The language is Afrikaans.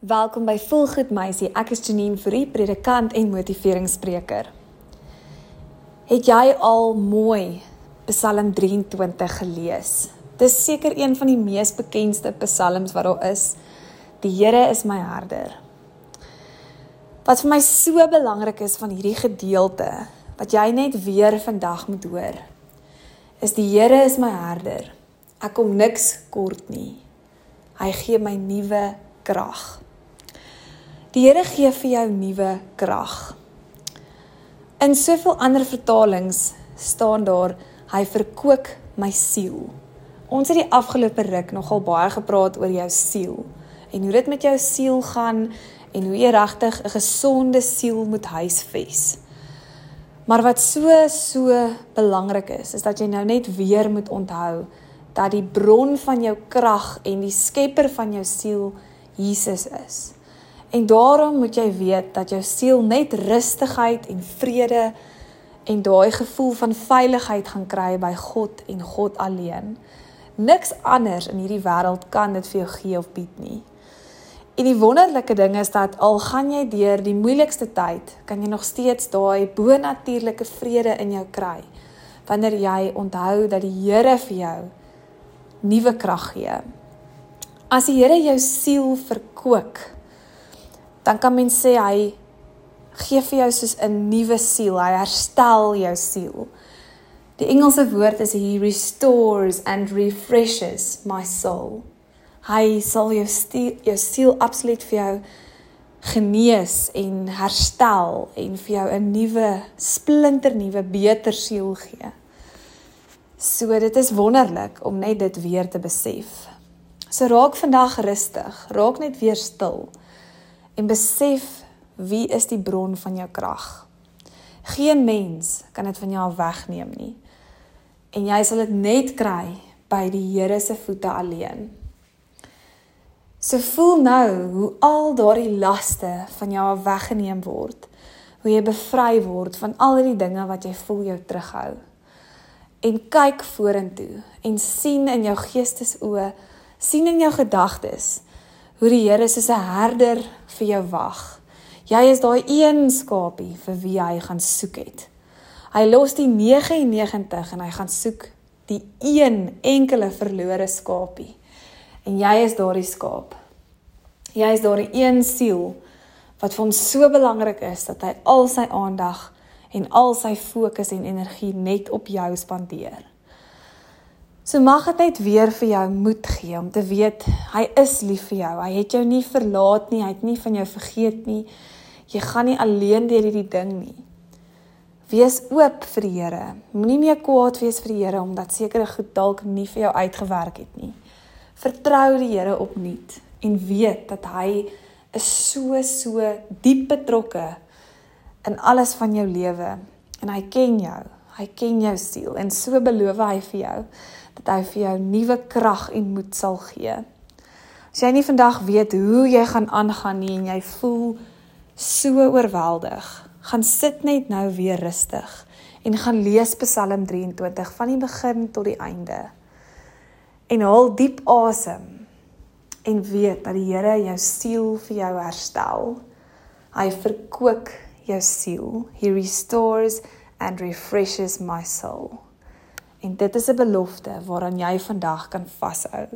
Welkom by Volgoed Meisie. Ek is Janine Fourie, predikant en motiveringsspreker. Het jy al mooi Psalm 23 gelees? Dis seker een van die mees bekendste psalms wat daar is. Die Here is my herder. Wat vir my so belangrik is van hierdie gedeelte wat jy net weer vandag moet hoor, is die Here is my herder. Ek kom niks kort nie. Hy gee my nuwe krag. Die Here gee vir jou nuwe krag. In soveel ander vertalings staan daar hy verkoop my siel. Ons het die afgelope ruk nogal baie gepraat oor jou siel en hoe dit met jou siel gaan en hoe jy regtig 'n gesonde siel moet huisves. Maar wat so so belangrik is, is dat jy nou net weer moet onthou dat die bron van jou krag en die skepper van jou siel Jesus is. En daarom moet jy weet dat jou siel net rustigheid en vrede en daai gevoel van veiligheid gaan kry by God en God alleen. Niks anders in hierdie wêreld kan dit vir jou gee of bied nie. En die wonderlike ding is dat al gaan jy deur die moeilikste tyd, kan jy nog steeds daai bonatuurlike vrede in jou kry wanneer jy onthou dat die Here vir jou nuwe krag gee. As die Here jou siel verkoop, dan kan mens sê hy gee vir jou soos 'n nuwe siel. Hy herstel jou siel. Die Engelse woord is he restores and refreshes my soul. Hy sal jou stiel, jou siel absoluut vir jou genees en herstel en vir jou 'n nuwe splinter nuwe beter siel gee. So dit is wonderlik om net dit weer te besef. So raak vandag rustig, raak net weer stil en besef wie is die bron van jou krag. Geen mens kan dit van jou wegneem nie. En jy sal dit net kry by die Here se voete alleen. So voel nou hoe al daardie laste van jou weggeneem word. Hoe jy bevry word van al die dinge wat jy voel jou terughou. En kyk vorentoe en sien in jou geestesoë, sien in jou gedagtes hoe die Here soos 'n herder vir jou wag. Jy is daai een skapie vir wie hy gaan soek het. Hy los die 99 en hy gaan soek die een enkele verlore skapie. En jy is daardie skaap. Jy is daardie een siel wat vir hom so belangrik is dat hy al sy aandag en al sy fokus en energie net op jou spandeer. So mag dit net weer vir jou moed gee om te weet hy is lief vir jou. Hy het jou nie verlaat nie, hy het nie van jou vergeet nie. Jy gaan nie alleen deur hierdie ding nie. Wees oop vir die Here. Moenie meer kwaad wees vir die Here omdat sekere goed dalk nie vir jou uitgewerk het nie. Vertrou die Here opnuut en weet dat hy is so so diep betrokke in alles van jou lewe en hy ken jou. Hy ken jou siel en so beloof hy vir jou dat hy vir jou nuwe krag en moed sal gee. As jy nie vandag weet hoe jy gaan aangaan nie en jy voel so oorweldig, gaan sit net nou weer rustig en gaan lees Psalm 23 van die begin tot die einde. En haal diep asem en weet dat die Here jou siel vir jou herstel. Hy verkoop jou siel. He restores and refreshes my soul. En dit is 'n belofte waaraan jy vandag kan vashou.